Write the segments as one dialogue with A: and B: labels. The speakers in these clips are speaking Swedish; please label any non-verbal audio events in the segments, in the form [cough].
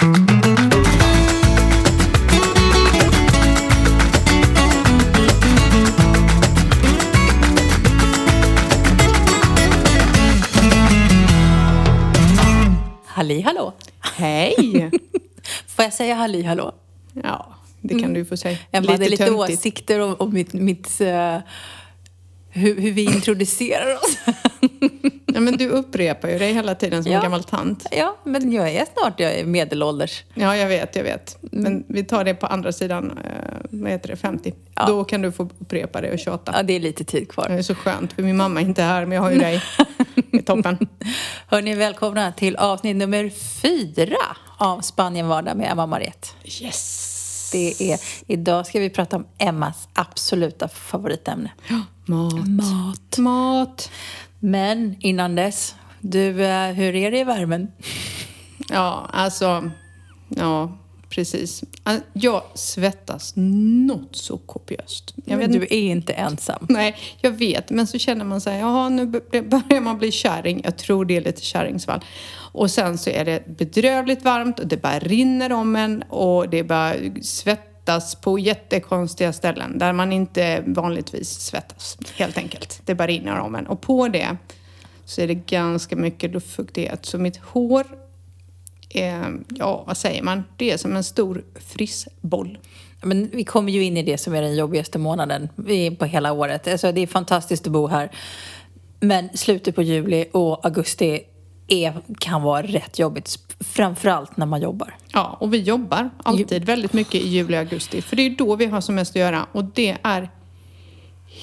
A: Halli hallå!
B: Hej! [laughs]
A: Får jag säga halli hallå?
B: Ja, det kan du få säga.
A: Emma hade lite
B: töntigt.
A: åsikter om, om mitt, mitt eh, hur, hur vi introducerar oss. [laughs]
B: Ja, men du upprepar ju dig hela tiden som
A: Ja.
B: en gammal tant.
A: ja, men jag är snart jag är medelålders.
B: Ja, jag vet, jag vet. Men vi tar det på andra sidan, eh, vad heter det, 50.
A: Ja.
B: Då kan du få upprepa det och tjata.
A: Ja, det är lite tid kvar.
B: Det är så skönt, för min mamma är inte här, men jag har ju dig. [laughs] Det är toppen.
A: Hörni, välkomna till avsnitt nummer fyra av Spanien vardag med Emma Mariette.
B: Yes!
A: Det är, idag ska vi prata om Emmas absoluta favoritämne.
B: Mat.
A: Mat.
B: Mat.
A: Men innan dess, du, eh, hur är det i värmen?
B: Ja, alltså... Ja, precis. Jag svettas något så kopiöst. Jag vet
A: du är inte ensam.
B: Nej, jag vet. Men så känner man sig, jaha, nu börjar man bli kärring. Jag tror det är lite kärringsvall. Och sen så är det bedrövligt varmt och det bara rinner om en och det bara svettas på jättekonstiga ställen där man inte vanligtvis svettas, helt enkelt. Det bara rinner om en. Och på det så är det ganska mycket luftfuktighet. Så mitt hår är, ja, vad säger man? Det är som en stor frissboll.
A: Men vi kommer ju in i det som är den jobbigaste månaden på hela året. Alltså, det är fantastiskt att bo här. Men slutet på juli och augusti är, kan vara rätt jobbigt. Framförallt när man jobbar.
B: Ja, och vi jobbar alltid väldigt mycket i juli och augusti. För det är då vi har som mest att göra. Och det är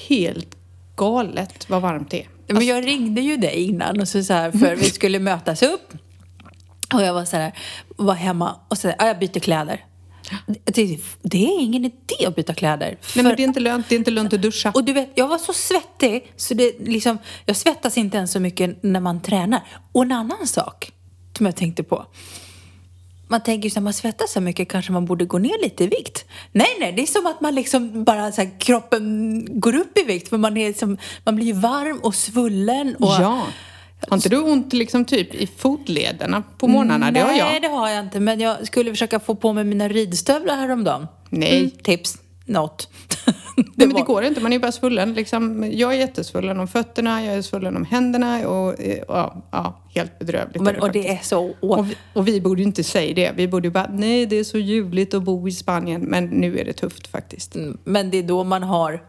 B: helt galet vad varmt det är.
A: Men jag ringde ju dig innan och så, så här, för vi skulle mötas upp. Och jag var så här, var hemma och så ja, jag byter kläder. Det, det är ingen idé att byta kläder.
B: Nej,
A: för-
B: men det är inte lönt, det är inte lönt att duscha.
A: Och du vet, jag var så svettig så det liksom, jag svettas inte ens så mycket när man tränar. Och en annan sak som jag tänkte på. Man tänker ju här, man svettas så mycket kanske man borde gå ner lite i vikt. Nej, nej, det är som att man liksom bara så här, kroppen går upp i vikt för man är som, man blir ju varm och svullen och
B: Ja. Har inte du ont liksom typ i fotlederna på morgnarna? Det har
A: Nej,
B: jag.
A: det har jag inte. Men jag skulle försöka få på mig mina ridstövlar häromdagen.
B: Nej.
A: Mm, tips. Något. [laughs]
B: Nej, men det går inte, man är ju bara svullen. Liksom, jag är jättesvullen om fötterna, jag är svullen om händerna och eh, ja, ja helt bedrövligt.
A: Men,
B: är
A: och det är så...
B: Och och vi borde ju inte säga det. Vi borde ju bara, nej det är så ljuvligt att bo i Spanien. Men nu är det tufft faktiskt.
A: Mm, Men det är då man har...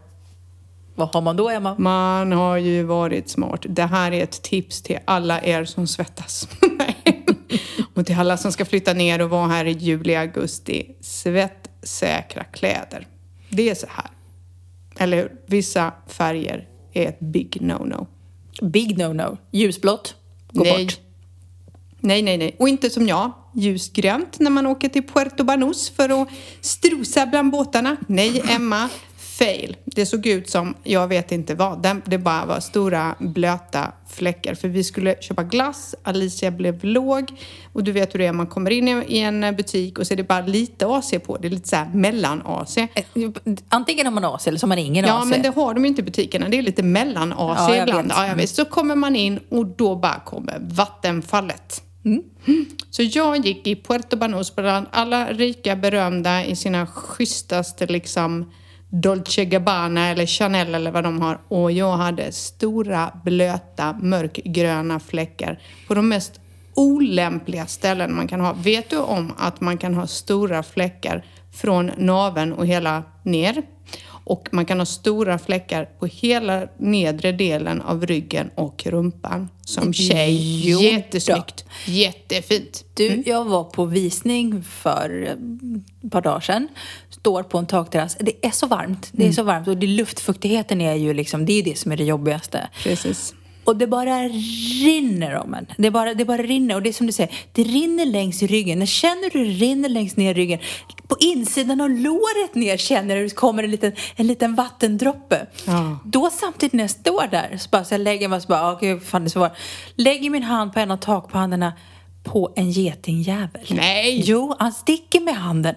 A: Vad har man då, Emma?
B: Man har ju varit smart. Det här är ett tips till alla er som svettas. [laughs] Och till alla som ska flytta ner och vara här i juli, augusti. Svettsäkra kläder. Det är så här. Eller? Vissa färger är ett big no-no.
A: Big no-no. Ljusblått. Gå
B: nej.
A: bort.
B: Nej, nej, nej. Och inte som jag, ljusgrönt när man åker till Puerto Banús för att strosa bland båtarna. Nej, Emma, fail. Det såg ut som, jag vet inte vad, det bara var stora blöta fläckar. För vi skulle köpa glass, Alicia blev låg och du vet hur det är, man kommer in i- en butik och så är det bara lite AC på. Det är lite så här mellan-AC.
A: Antingen har man AC eller så har man ingen
B: Ja,
A: AC.
B: men det har de ju inte i butikerna. Det är lite mellan-AC
A: Ja,
B: ibland.
A: vet.
B: Ja, jag vet. Så kommer man in och då bara kommer vattenfallet.
A: Mm.
B: Så jag gick i Puerto Banús bland alla rika berömda i sina schysstaste liksom Dolce Gabbana eller Chanel eller vad de har. Och jag hade stora blöta mörkgröna fläckar på de mest olämpliga ställen man kan ha. Vet du om att man kan ha stora fläckar från naveln och hela ner? Och man kan ha stora fläckar på hela nedre delen av ryggen och rumpan. Som tjej.
A: Jo då.
B: Jättesnyggt. Jättefint.
A: Du, jag var på visning för eh, ett par dagar sedan. Står på en takterrass. Det är så varmt. Det är så varmt. Och det, luftfuktigheten är ju liksom, det är det som är det jobbigaste.
B: Precis.
A: Och det bara rinner om en. Det bara, det bara rinner. Och det är som du säger, det rinner längs ryggen. När känner du det rinner längs ner ryggen? På insidan av låret ner känner du det kommer en liten, en liten vattendroppe.
B: Ja.
A: Då samtidigt när jag står där så bara så jag lägger mig så bara, okej, fan det är så var. Lägger min hand på en av takpannorna på en getingjävel.
B: Nej!
A: Jo, han sticker med handen.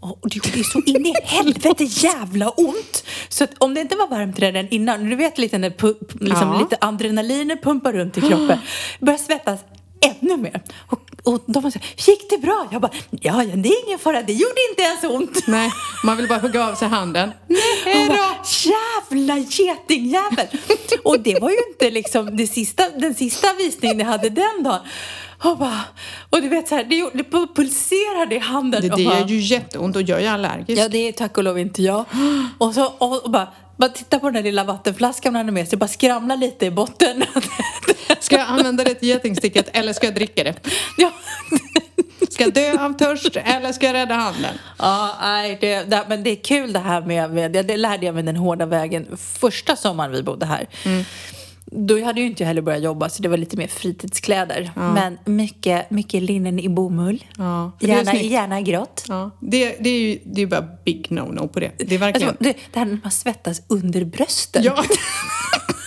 A: Och det gjorde så in i [laughs] helvete jävla ont. Så att om det inte var varmt redan innan, du vet lite när liksom
B: Ja.
A: lite adrenaliner pumpar runt i kroppen. Jag [gasps] börjar svettas ännu mer. Och och de var så här, gick det bra? Jag bara, ja, ja, det är ingen fara, det gjorde inte ens ont.
B: Nej, man vill bara hugga av sig handen.
A: Nej då! Jävla getingjävel! och det var ju inte liksom det sista, den sista visningen jag hade den dagen. Och, bara, och du vet så här, det, det pulserade i handen.
B: Det, det
A: bara,
B: gör ju jätteont och jag är allergisk.
A: Ja, det är tack och lov inte jag. Och så och, och bara, bara titta på den där lilla vattenflaskan man hade med sig, bara skramla lite i botten. [laughs]
B: Ska jag använda det till getingsticket eller ska jag dricka det?
A: ja.
B: Ska jag dö av törst eller ska jag rädda handen?
A: Ja, nej, det, det, men det är kul det här med, med det, lärde jag mig den hårda vägen första sommaren vi bodde här. Då hade ju inte jag heller börjat jobba så det var lite mer fritidskläder. Men mycket, mycket linnen i bomull.
B: Ja,
A: gärna, gärna grått.
B: Ja, det, det är ju det är bara big no-no på det. Det är verkligen...
A: Alltså, det, det här när man svettas under brösten.
B: Ja. [laughs]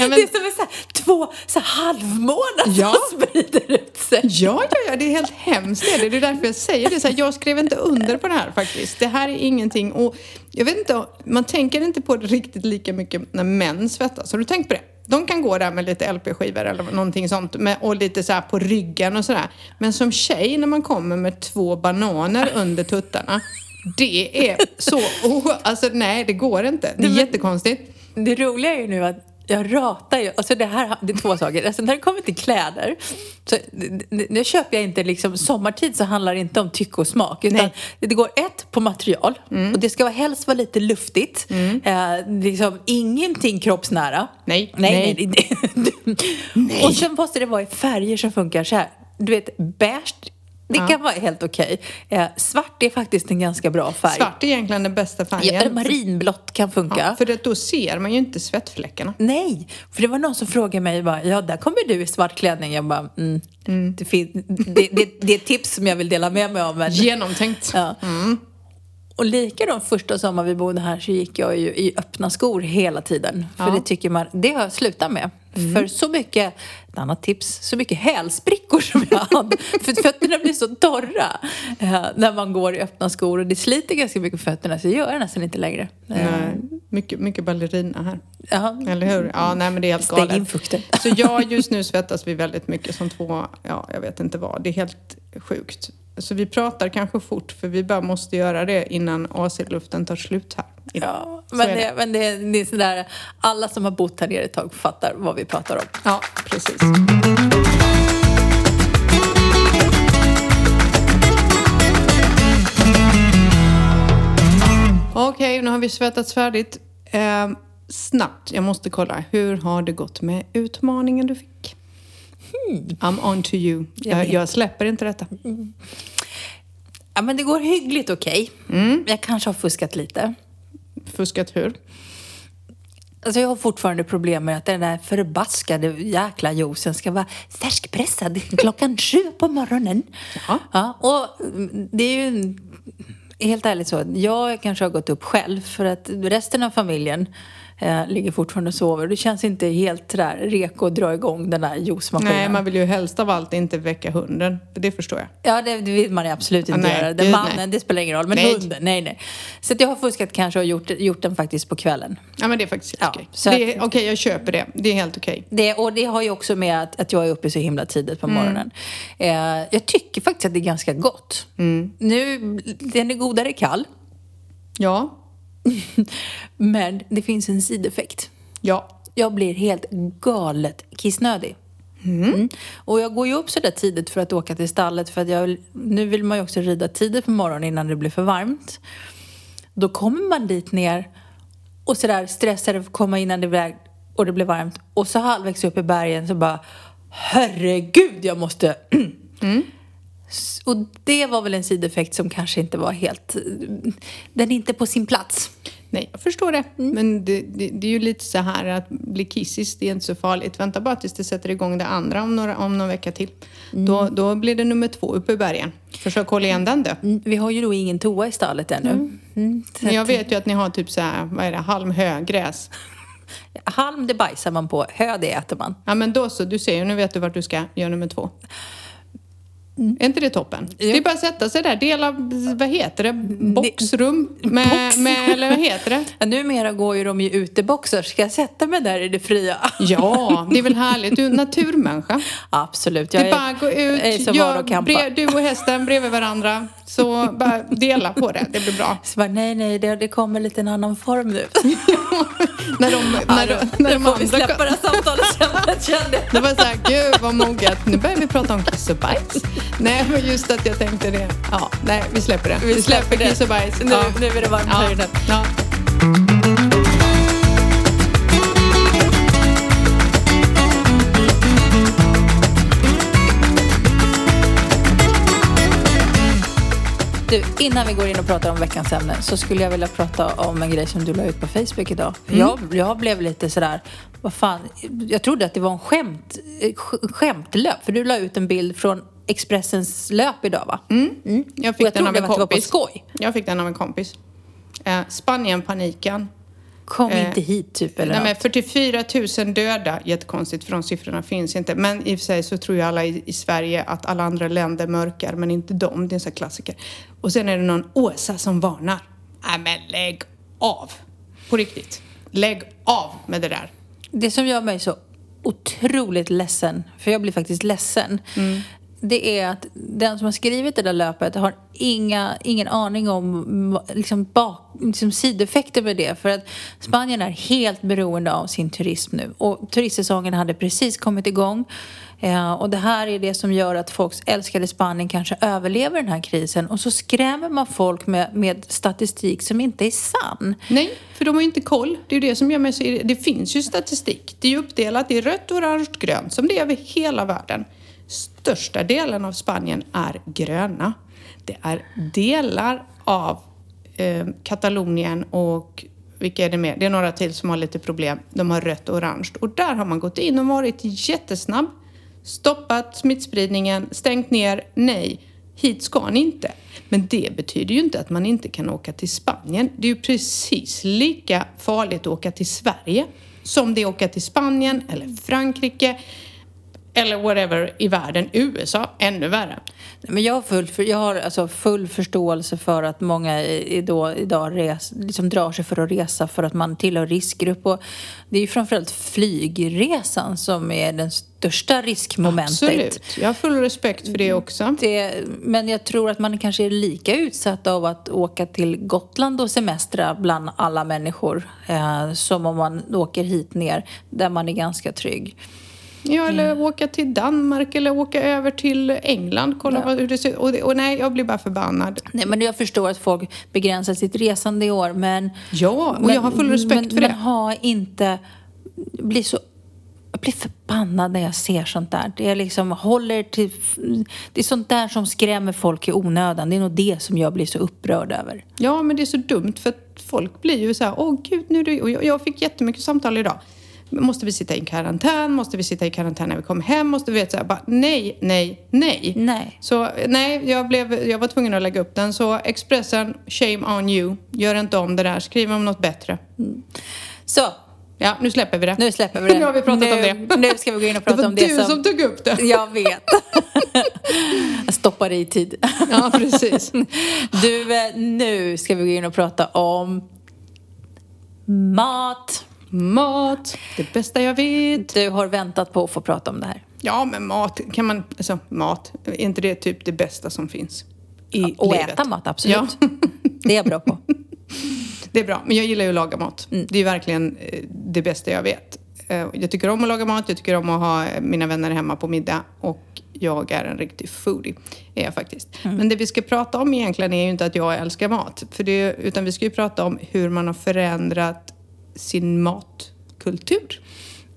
B: ja, men,
A: Det är som en så här, två så här, halvmånar
B: Ja.
A: som sprider ut sig.
B: ja, ja, ja, det är helt hemskt. Det är, det är därför jag säger det. Så här, jag skrev inte under på det här faktiskt. Det här är ingenting. Och jag vet inte, man tänker inte på det riktigt lika mycket när män svettas. Har du tänkt på det? De kan gå där med lite LP-skivor eller någonting sånt med, och lite så på ryggen och sådär. Men som tjej när man kommer med två bananer under tuttarna. Det är så... Oh, [laughs] alltså nej, det går inte. Det är jättekonstigt.
A: Det roliga är ju nu att jag ratar ju, alltså det här det är två saker. Alltså när det kommer till kläder, så nu köper jag inte liksom, sommartid så handlar det inte om tycke och smak. Utan
B: Nej.
A: det går ett på material och det ska vara helst vara lite luftigt. Eh, liksom ingenting kroppsnära.
B: Nej.
A: Nej, nej. [laughs] nej. Och sen måste det vara i färger som funkar så här. Du vet, beige, det kan vara helt okej. Eh, svart är faktiskt en ganska bra färg.
B: Svart är egentligen den bästa färgen.
A: Ja, marinblått kan funka.
B: Ja, för att då ser man ju inte svettfläckarna.
A: Nej, för det var någon som frågade mig bara, ja där kommer du i svart klänning. Jag bara, mm, Det, fin- det, det, det är ett tips som jag vill dela med mig av. Men,
B: Genomtänkt.
A: ja. Och likadant första sommar vi bodde här så gick jag ju i öppna skor hela tiden. För
B: Ja.
A: det tycker man, det har jag slutat med. För så mycket, ett annat tips, så mycket hälsprickor som jag hade. [laughs] för fötterna blir så torra eh, när man går i öppna skor. Och det sliter ganska mycket på fötterna så jag gör det nästan inte längre. Eh,
B: Nej, mycket, mycket ballerina här.
A: ja.
B: Eller hur? Ja, nej men det är helt galet.
A: in fukten.
B: Så jag just nu svettas vi väldigt mycket som två, ja jag vet inte vad. Det är helt sjukt. Så vi pratar kanske fort för vi bara måste göra det innan AC-luften tar slut här.
A: Ja, men,
B: är
A: det, men det, det är sådär, alla som har bott här nere ett tag fattar vad vi pratar om.
B: Ja, precis. Okej, nu har vi svettats färdigt. Eh, snabbt, jag måste kolla. Hur har det gått med utmaningen du fick? I'm on to you. Jag, jag släpper inte detta.
A: Ja, men det går hyggligt okej. Jag kanske har fuskat lite.
B: Fuskat hur?
A: Alltså jag har fortfarande problem med att den där förbaskade jäkla juicen ska vara färskpressad klockan sju på morgonen.
B: Ja.
A: Ja, och mm, det är ju helt ärligt så. att Jag kanske har gått upp själv för att resten av familjen eh, ligger fortfarande och sover. Det känns inte helt där reko att dra igång den där juicemaskinen.
B: Nej, man vill ju helst av allt inte väcka hunden. Det förstår jag.
A: Ja, det, det vill man absolut inte
B: nej,
A: göra. Den mannen,
B: nej.
A: det spelar ingen roll. Men
B: Nej.
A: hunden, nej, nej. Så jag har fuskat kanske och gjort, gjort den faktiskt på kvällen.
B: Ja, men det är faktiskt helt
A: Ja,
B: okej. Okej, jag köper det. Det är helt okej.
A: Det, och det har ju också med att, att jag är uppe så himla tidigt på morgonen. Eh, jag tycker faktiskt att det är ganska gott. Nu, den är godare kall,
B: Ja. [laughs]
A: men det finns en sideffekt.
B: Ja.
A: Jag blir helt galet kissnödig. Mm. Och jag går ju upp så där tidigt för att åka till stallet för att jag, vill- nu vill man ju också rida tidigt på morgonen innan det blir för varmt. Då kommer man dit ner och sådär stressad att komma innan det blir, och det blir varmt. Och så halvvägs upp i bergen så bara Herregud, jag måste... S- [clears throat] Och det var väl en sideffekt som kanske inte var helt... Den är inte på sin plats.
B: Nej, jag förstår det.
A: Mm.
B: Men det, det, det är ju lite så här att bli kissis, det är inte så farligt. Vänta bara tills det sätter igång det andra om, några, om någon vecka till.
A: Mm.
B: Då, då blir det nummer två uppe i bergen. Försök hålla igen den då.
A: Mm, Vi har ju då ingen toa i stallet ännu. Mm, så
B: Men jag vet ju att ni har typ så här, vad är det, halmhögräs. [laughs]
A: Halm det bajsar man på, hö det äter man.
B: Ja men då så, du ser ju, nu vet du vart du ska göra nummer två. Är inte det toppen? Det är bara att sätta sig där, dela, vad heter det, boxrum med, med eller vad heter det? [laughs]
A: Ja, numera går ju de ju uteboxar. Ska jag sätta mig där i det fria?
B: Ja, det är väl [laughs] härligt. Du är naturmänniska.
A: Absolut.
B: Det
A: Jag
B: är bara gå ut,
A: är
B: gör,
A: och campa.
B: bre, du och hästen bredvid varandra. Så bara dela på det, det blir bra.
A: Så bara, nej, nej, det, det kommer lite en annan form nu. [laughs]
B: När de, när,
A: Ja,
B: när de
A: får vi släppa det här samtalet sen, kände jag.
B: Det var såhär, gud vad moget. Nu börjar vi prata om kiss och bajs. Nej, men just att jag tänkte det. Ja, nej, vi släpper det. Vi, släpper,
A: det.
B: kiss och bajs.
A: Nu,
B: ja.
A: nu är det varmt här
B: ja.
A: inne.
B: ja.
A: Du, innan vi går in och pratar om veckans ämne så skulle jag vilja prata om en grej som du la ut på Facebook idag. Jag, jag blev lite sådär, vad fan, jag trodde att det var en skämt, eh, sk- skämtlöp. För du la ut en bild från Expressens löp idag va?
B: Jag
A: Och
B: fick
A: jag
B: den av en
A: att det var på
B: kompis. Jag fick den av en kompis. Eh, Spanien-paniken.
A: Kom
B: Eh,
A: inte hit typ eller
B: Nej, men
A: något.
B: 44 000 döda, jättekonstigt för de siffrorna finns inte. Men i och för sig så tror ju alla i, i Sverige att alla andra länder mörkar, men inte de. Det är en sån här klassiker. Och sen är det någon Åsa som varnar. Nej men lägg av! På riktigt. Lägg av med det där.
A: Det som gör mig så otroligt ledsen, för jag blir faktiskt ledsen, det är att den som har skrivit det där löpet har inga, ingen aning om liksom, bak, liksom sideffekter med det. För att Spanien är helt beroende av sin turism nu. Och turistsäsongen hade precis kommit igång. Eh, och det här är det som gör att folks älskade Spanien kanske överlever den här krisen. Och så skrämmer man folk med, med statistik som inte är sann.
B: Nej, för de har ju inte koll. Det är ju det som gör mig så Det finns ju statistik. Det är ju uppdelat i rött, orange, grönt som det är över hela världen. Största delen av Spanien är gröna. Det är delar av eh, Katalonien och vilka är det mer? Det är några till som har lite problem. De har rött och orange. Och där har man gått in och varit jättesnabb. Stoppat smittspridningen, stängt ner. Nej, hit ska ni inte. Men det betyder ju inte att man inte kan åka till Spanien. Det är ju precis lika farligt att åka till Sverige som det är att åka till Spanien eller Frankrike eller whatever i världen. USA, ännu värre.
A: Men jag har, full, för, jag har alltså full förståelse för att många då, idag res, liksom drar sig för att resa för att man tillhör riskgrupp. Och det är ju framförallt flygresan som är den största riskmomentet.
B: Absolut. Jag har full respekt för det också.
A: Det, men jag tror att man kanske är lika utsatt av att åka till Gotland och semestra bland alla människor eh, som om man åker hit ner där man är ganska trygg.
B: Ja, eller åka till Danmark eller åka över till England. Kolla vad, hur det ser ut. Och, det, och nej, jag blir bara förbannad.
A: Nej, men jag förstår att folk begränsar sitt resande i år men
B: Ja, och jag har full respekt
A: men,
B: för
A: men
B: det.
A: ha inte... Bli så... Jag blir förbannad när jag ser sånt där. Det är liksom håller till... Det är sånt där som skrämmer folk i onödan. Det är nog det som jag blir så upprörd över.
B: Ja, men det är så dumt för att folk blir ju så här, åh gud, nu är det... Och jag, jag fick jättemycket samtal idag. Måste vi sitta i karantän? Måste vi sitta i karantän när vi kommer hem? Måste vi veta så här, bara nej, nej, nej.
A: Nej.
B: Så nej, jag, blev, jag var tvungen att lägga upp den. Så Expressen, shame on you. Gör inte om det där. Skriv om något bättre.
A: Så,
B: Ja, nu släpper vi det.
A: nu släpper vi det.
B: nu har vi pratat
A: nu,
B: om det.
A: Nu ska vi gå in och
B: Det
A: prata
B: var
A: om det
B: du
A: som...
B: som tog upp det. [laughs]
A: Jag vet. jag stoppar i tid.
B: Ja, precis.
A: Du, eh, nu ska vi gå in och prata om mat.
B: Mat, det bästa jag vet.
A: Du har väntat på att få prata om det här.
B: Ja, men mat, kan man... Alltså, mat, är inte det typ det bästa som finns? I
A: Och
B: livet?
A: äta mat, absolut.
B: Ja. [laughs]
A: Det är jag bra på. [laughs]
B: Det är bra, men jag gillar ju att laga mat.
A: Mm.
B: Det är verkligen eh, det bästa jag vet. Eh, Jag tycker om att laga mat, jag tycker om att ha eh, mina vänner hemma på middag och jag är en riktig foodie, är jag faktiskt.
A: Mm.
B: Men det vi ska prata om egentligen är ju inte att jag älskar mat, för det, utan vi ska ju prata om hur man har förändrat sin matkultur.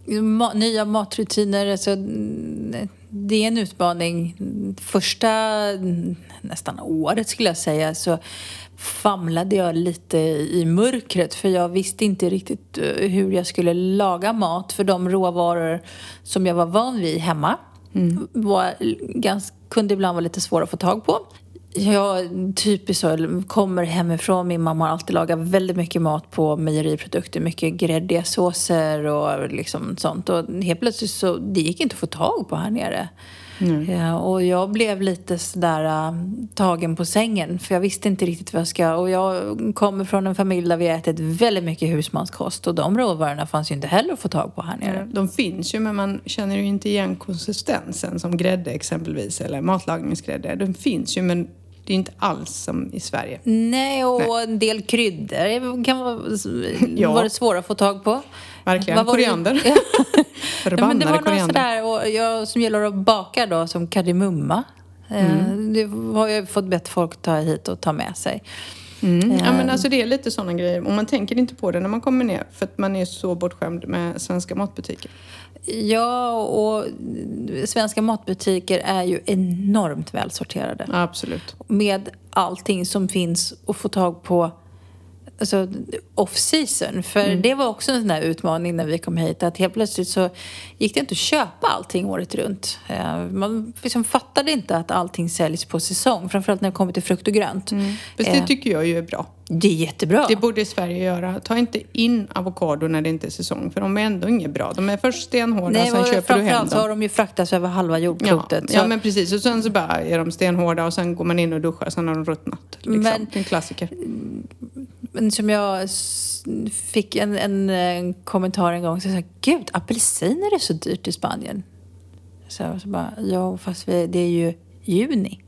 A: Ma- nya matrutiner, alltså, mm, det är en utmaning. Första mm, nästan året skulle jag säga så famlade jag lite i mörkret för jag visste inte riktigt eh, hur jag skulle laga mat för de råvaror som jag var van vid hemma var ganska, kunde ibland vara lite svåra att få tag på. Jag typiskt så, kommer hemifrån, min mamma har alltid lagat väldigt mycket mat på mejeriprodukter, mycket gräddiga såser och liksom sånt. Och helt plötsligt så, det gick inte att få tag på här nere. Ja, och jag blev lite sådär äh, tagen på sängen för jag visste inte riktigt vad jag ska. Och jag kommer från en familj där vi har ätit väldigt mycket husmanskost och de råvarorna fanns ju inte heller att få tag på här nere.
B: De finns ju men man känner ju inte igen konsistensen som grädde exempelvis eller matlagningsgrädde. De finns ju men det är inte alls som i Sverige.
A: Nej, och en del kryddor kan vara,
B: Ja.
A: vara svåra att få tag på.
B: Verkligen.
A: Var det-
B: Koriander. [laughs]
A: Ja. Ja, men det
B: Förbannade
A: var
B: koriander.
A: sådär, och jag som gillar att baka då, som kardemumma. Eh,
B: Mm.
A: Det har jag fått bett folk ta hit och ta med sig.
B: Mm. Ja,
A: Eh.
B: men alltså det är lite sådana grejer. Och man tänker inte på det när man kommer ner för att man är så bortskämd med svenska matbutiker.
A: Ja, och svenska matbutiker är ju enormt välsorterade.
B: Absolut.
A: Med allting som finns att få tag på alltså, off-season. För
B: Mm.
A: det var också en sån där utmaning när vi kom hit. Att helt plötsligt så gick det inte att köpa allting året runt. Eh, Man liksom fattade inte att allting säljs på säsong. Framförallt när det kommer till frukt och grönt.
B: Fast
A: Eh,
B: det tycker jag ju är bra.
A: det är jättebra.
B: Det borde Sverige göra. Ta inte in avokado när det inte är säsong för de är ändå inget bra. De är först stenhårda,
A: Nej,
B: sen köper du hem
A: framförallt så har
B: dem.
A: de ju fraktats över halva
B: Ja,
A: jordklotet. så-
B: ja, men precis. Och sen så bara är de stenhårda och sen går man in och duschar, sen har de ruttnat. Liksom.
A: Men-
B: en klassiker.
A: Men som jag fick en, en, en kommentar en gång så sa gud, apelsiner är så dyrt i Spanien. Så, så bara, ja fast vi, det är ju juni.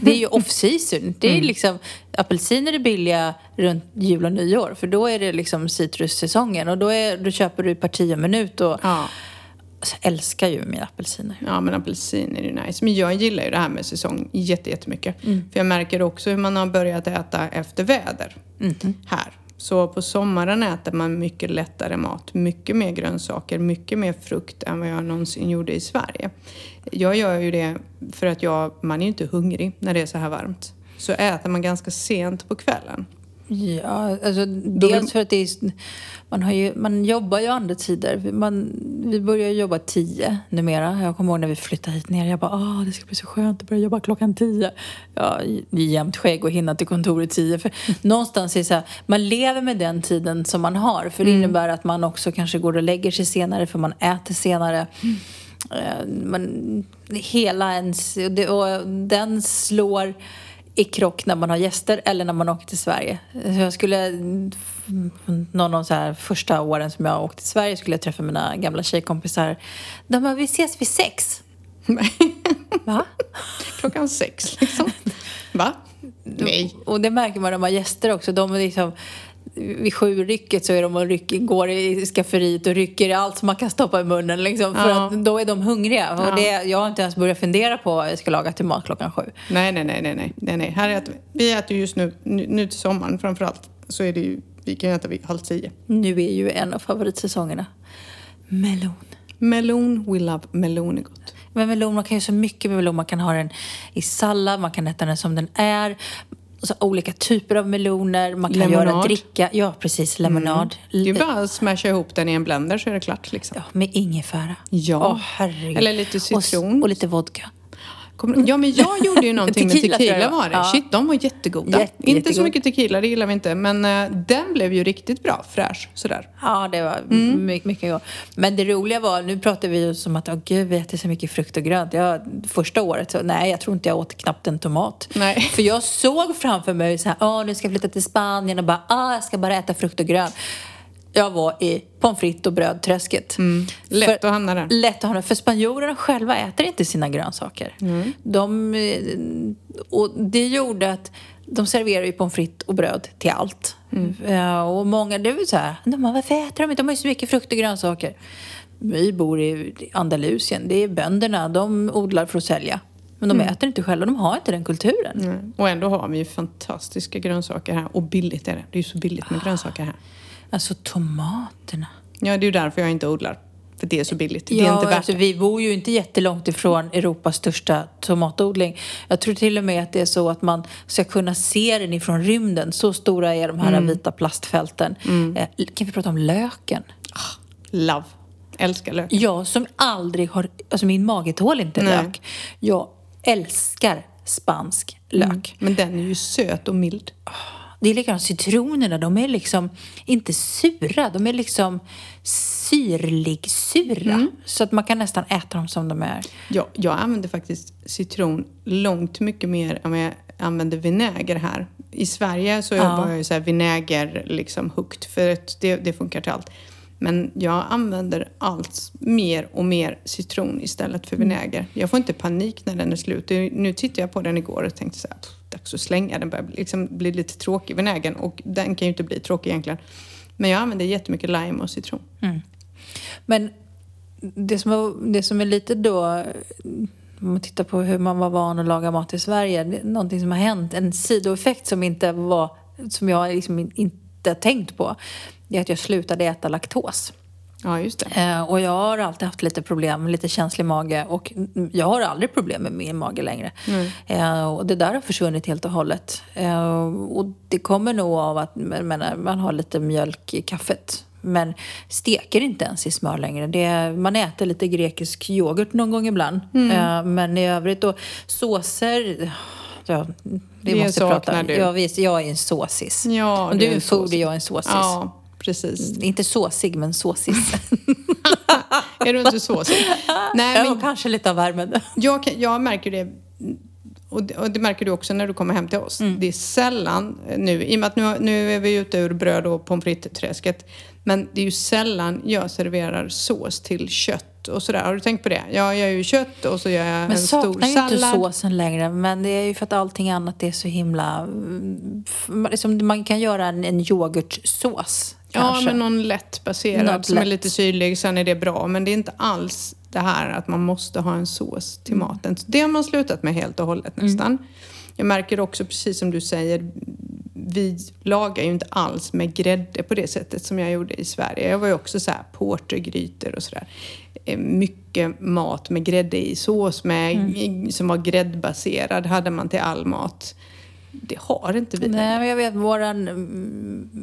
A: Det är ju [laughs] off-season. Det är
B: Mm.
A: liksom, apelsiner är billiga runt jul och nyår för då är det liksom citrussäsongen och då, är, då köper du parti och minut och
B: Ja.
A: Alltså, jag älskar ju mina apelsiner.
B: Ja, men apelsin är ju nice. Men jag gillar ju det här med säsong jätte- jättemycket.
A: Mm.
B: För jag märker också hur man har börjat äta efter väder
A: Mhm.
B: här. Så på sommaren äter man mycket lättare mat, mycket mer grönsaker, mycket mer frukt än vad jag någonsin gjorde i Sverige. Jag gör ju det för att jag, man är ju inte hungrig när det är så här varmt. Så äter man ganska sent på kvällen.
A: Ja, alltså dels för att det är, man, har ju, man jobbar ju andra tider. Man, vi börjar jobba tio numera. Jag kommer ihåg när vi flyttade hit ner. Jag bara, ah, det ska bli så skönt att börja jobba klockan tio. Ja, det är jämnt skägg och hinna till kontoret tio. För någonstans är det så här, man lever med den tiden som man har. För det innebär att man också kanske går och lägger sig senare för man äter senare. Eh, Man, hela ens, och den slår i krock när man har gäster eller när man åker till Sverige. Jag skulle, någon av här första åren som jag åkte till Sverige skulle jag träffa mina gamla tjejkompisar. De bara, vi ses vid sex. [laughs] Va?
B: Klockan sex liksom. Va? Nej.
A: Och det märker man när man har gäster också. De är liksom, vid sju-rycket så är de och rycker, går i skafferiet och rycker i allt som man kan stoppa i munnen. Liksom, för
B: Ja.
A: att då är de hungriga.
B: Ja.
A: Och det, jag har inte ens börjat fundera på vad jag ska laga till mat klockan sju.
B: Nej, nej, nej, nej, nej, nej. Här äter vi. Vi äter just nu, nu, nu till sommaren framförallt, så är det ju, vi kan äta vid halv tio.
A: Nu är ju en av favoritsäsongerna melon.
B: Melon, we love melon är gott.
A: Men melon, man kan göra så mycket med melon. Man kan ha den i sallad, man kan äta den som den är. Så olika typer av meloner. Man kan
B: Lemonad.
A: göra dricka. Ja, precis. Lemonad.
B: Det är bara att smasha ihop den i en blender så är det klart liksom.
A: Ja, med ingefära.
B: Ja.
A: Åh, herregud.
B: Eller lite citron.
A: Och, och lite vodka.
B: Kommer- Ja, men jag gjorde ju [laughs] någonting med
A: Tequila, jag
B: tequila
A: var.
B: det.
A: Ja.
B: Shit, de var jättegoda.
A: Jätte-
B: inte så
A: jättegod.
B: mycket tequila, det gillar vi inte. Men eh, den blev ju riktigt bra, fräsch sådär.
A: Ja, det var
B: Mm.
A: mycket, mycket gott. Men det roliga var, nu pratar vi ju som att, åh gud, vi äter så mycket frukt och grönt. Jag, första året, så, nej, jag tror inte jag åt knappt en tomat.
B: Nej. [laughs]
A: För jag såg framför mig så här, åh, nu ska jag flytta till Spanien och bara, ah, jag ska bara äta frukt och grönt. Jag var i pommes frites och brödträsket.
B: Mm. Lätt
A: För-
B: att hamna där.
A: Lätt att hamna, för spanjorerna själva äter inte sina grönsaker.
B: Mm.
A: De, eh, och det gjorde att de serverar ju pommes frites och bröd till allt.
B: Mm.
A: Eh, och många, det är så här, de bara, varför äter de inte? De har ju så mycket frukt och grönsaker. Vi bor i Andalusien, det är bönderna, de odlar för att sälja. Men
B: Mm.
A: de äter inte själva, de har inte den kulturen.
B: Och ändå har vi ju fantastiska grönsaker här. Och billigt är det. Det är ju så billigt med grönsaker här.
A: Alltså tomaterna.
B: Ja, det är ju därför jag inte odlar. För det är så billigt. Det är
A: Ja,
B: inte värt
A: alltså,
B: det.
A: vi bor ju inte jättelångt ifrån Europas största tomatodling. Jag tror till och med att det är så att man ska kunna se den ifrån rymden. Så stora är de här
B: Mm.
A: vita plastfälten. Eh, kan vi prata om löken?
B: Love. Älskar lök.
A: Jag som aldrig har... Alltså min mage tål inte
B: Nej.
A: lök. Jag älskar spansk lök.
B: Men den är ju söt och mild.
A: Det är likadant citronerna, de är liksom inte sura, de är liksom syrlig sura. Så att man kan nästan äta dem som de är.
B: Ja, jag använder faktiskt citron långt mycket mer än jag använder vinäger här. I Sverige så jobbar jag ju så här vinäger liksom högt för att det, det funkar till allt. Men jag använder allt mer och mer citron istället för vinäger. Jag får inte panik när den är slut. Nu tittade jag på den igår och tänkte så här, "Pff, dags att slänga den. börjar bli- liksom bli lite tråkig, vinägern. Och den kan ju inte bli tråkig egentligen. Men jag använder jättemycket lime och citron. Mm.
A: Men det som, är, det som är lite då, om man tittar på hur man var van att laga mat i Sverige, det är någonting som har hänt, en sidoeffekt som inte var, som jag liksom inte har tänkt på, det är att jag slutade äta laktos.
B: Ja, just det.
A: Eh, och jag har alltid haft lite problem, lite känslig mage och jag har aldrig problem med min mage längre. Eh, och det där har försvunnit helt och hållet. Eh, och det kommer nog av att menar, man har lite mjölk i kaffet. Men steker inte ens i smör längre. Det, man äter lite grekisk yoghurt någon gång ibland. Eh, men i övrigt då, såser... Ja, det
B: Det
A: måste prata
B: du.
A: Jag, visst, jag är en såsis.
B: Ja,
A: Om
B: du är en
A: foodie, jag är en såsis.
B: Ja, precis.
A: Inte såsig, men såsis. [laughs]
B: Är du inte så så? Nej, men
A: kanske lite av värmen.
B: jag, jag märker det, och det, och det märker du också när du kommer hem till oss.
A: Mm.
B: Det är sällan nu, i och med att nu, nu är vi ute ur bröd och pommes frites-träsket, men det är ju sällan jag serverar sås till kött och sådär. Har du tänkt på det? Jag gör ju kött och så gör jag
A: Men
B: en stor
A: saknar ju
B: sallad.
A: inte såsen längre. Men det är ju för att allting annat är så himla... mm, Liksom, man kan göra en, en yoghurtsås
B: Ja,
A: kanske.
B: men någon lätt baserad
A: Något
B: som är
A: lätt.
B: lite syrlig, sen är det bra. Men det är inte alls det här att man måste ha en sås till
A: Mm.
B: maten. Det har man slutat med helt och hållet nästan. Jag märker också, precis som du säger, vi lagar ju inte alls med grädde på det sättet som jag gjorde i Sverige. Jag var ju också så här portergrytor och sådär. Eh, Mycket mat med grädde i, sås med,
A: Mm.
B: som var gräddbaserad hade man till all mat. Det har inte vi.
A: Nej, men jag vet, våran,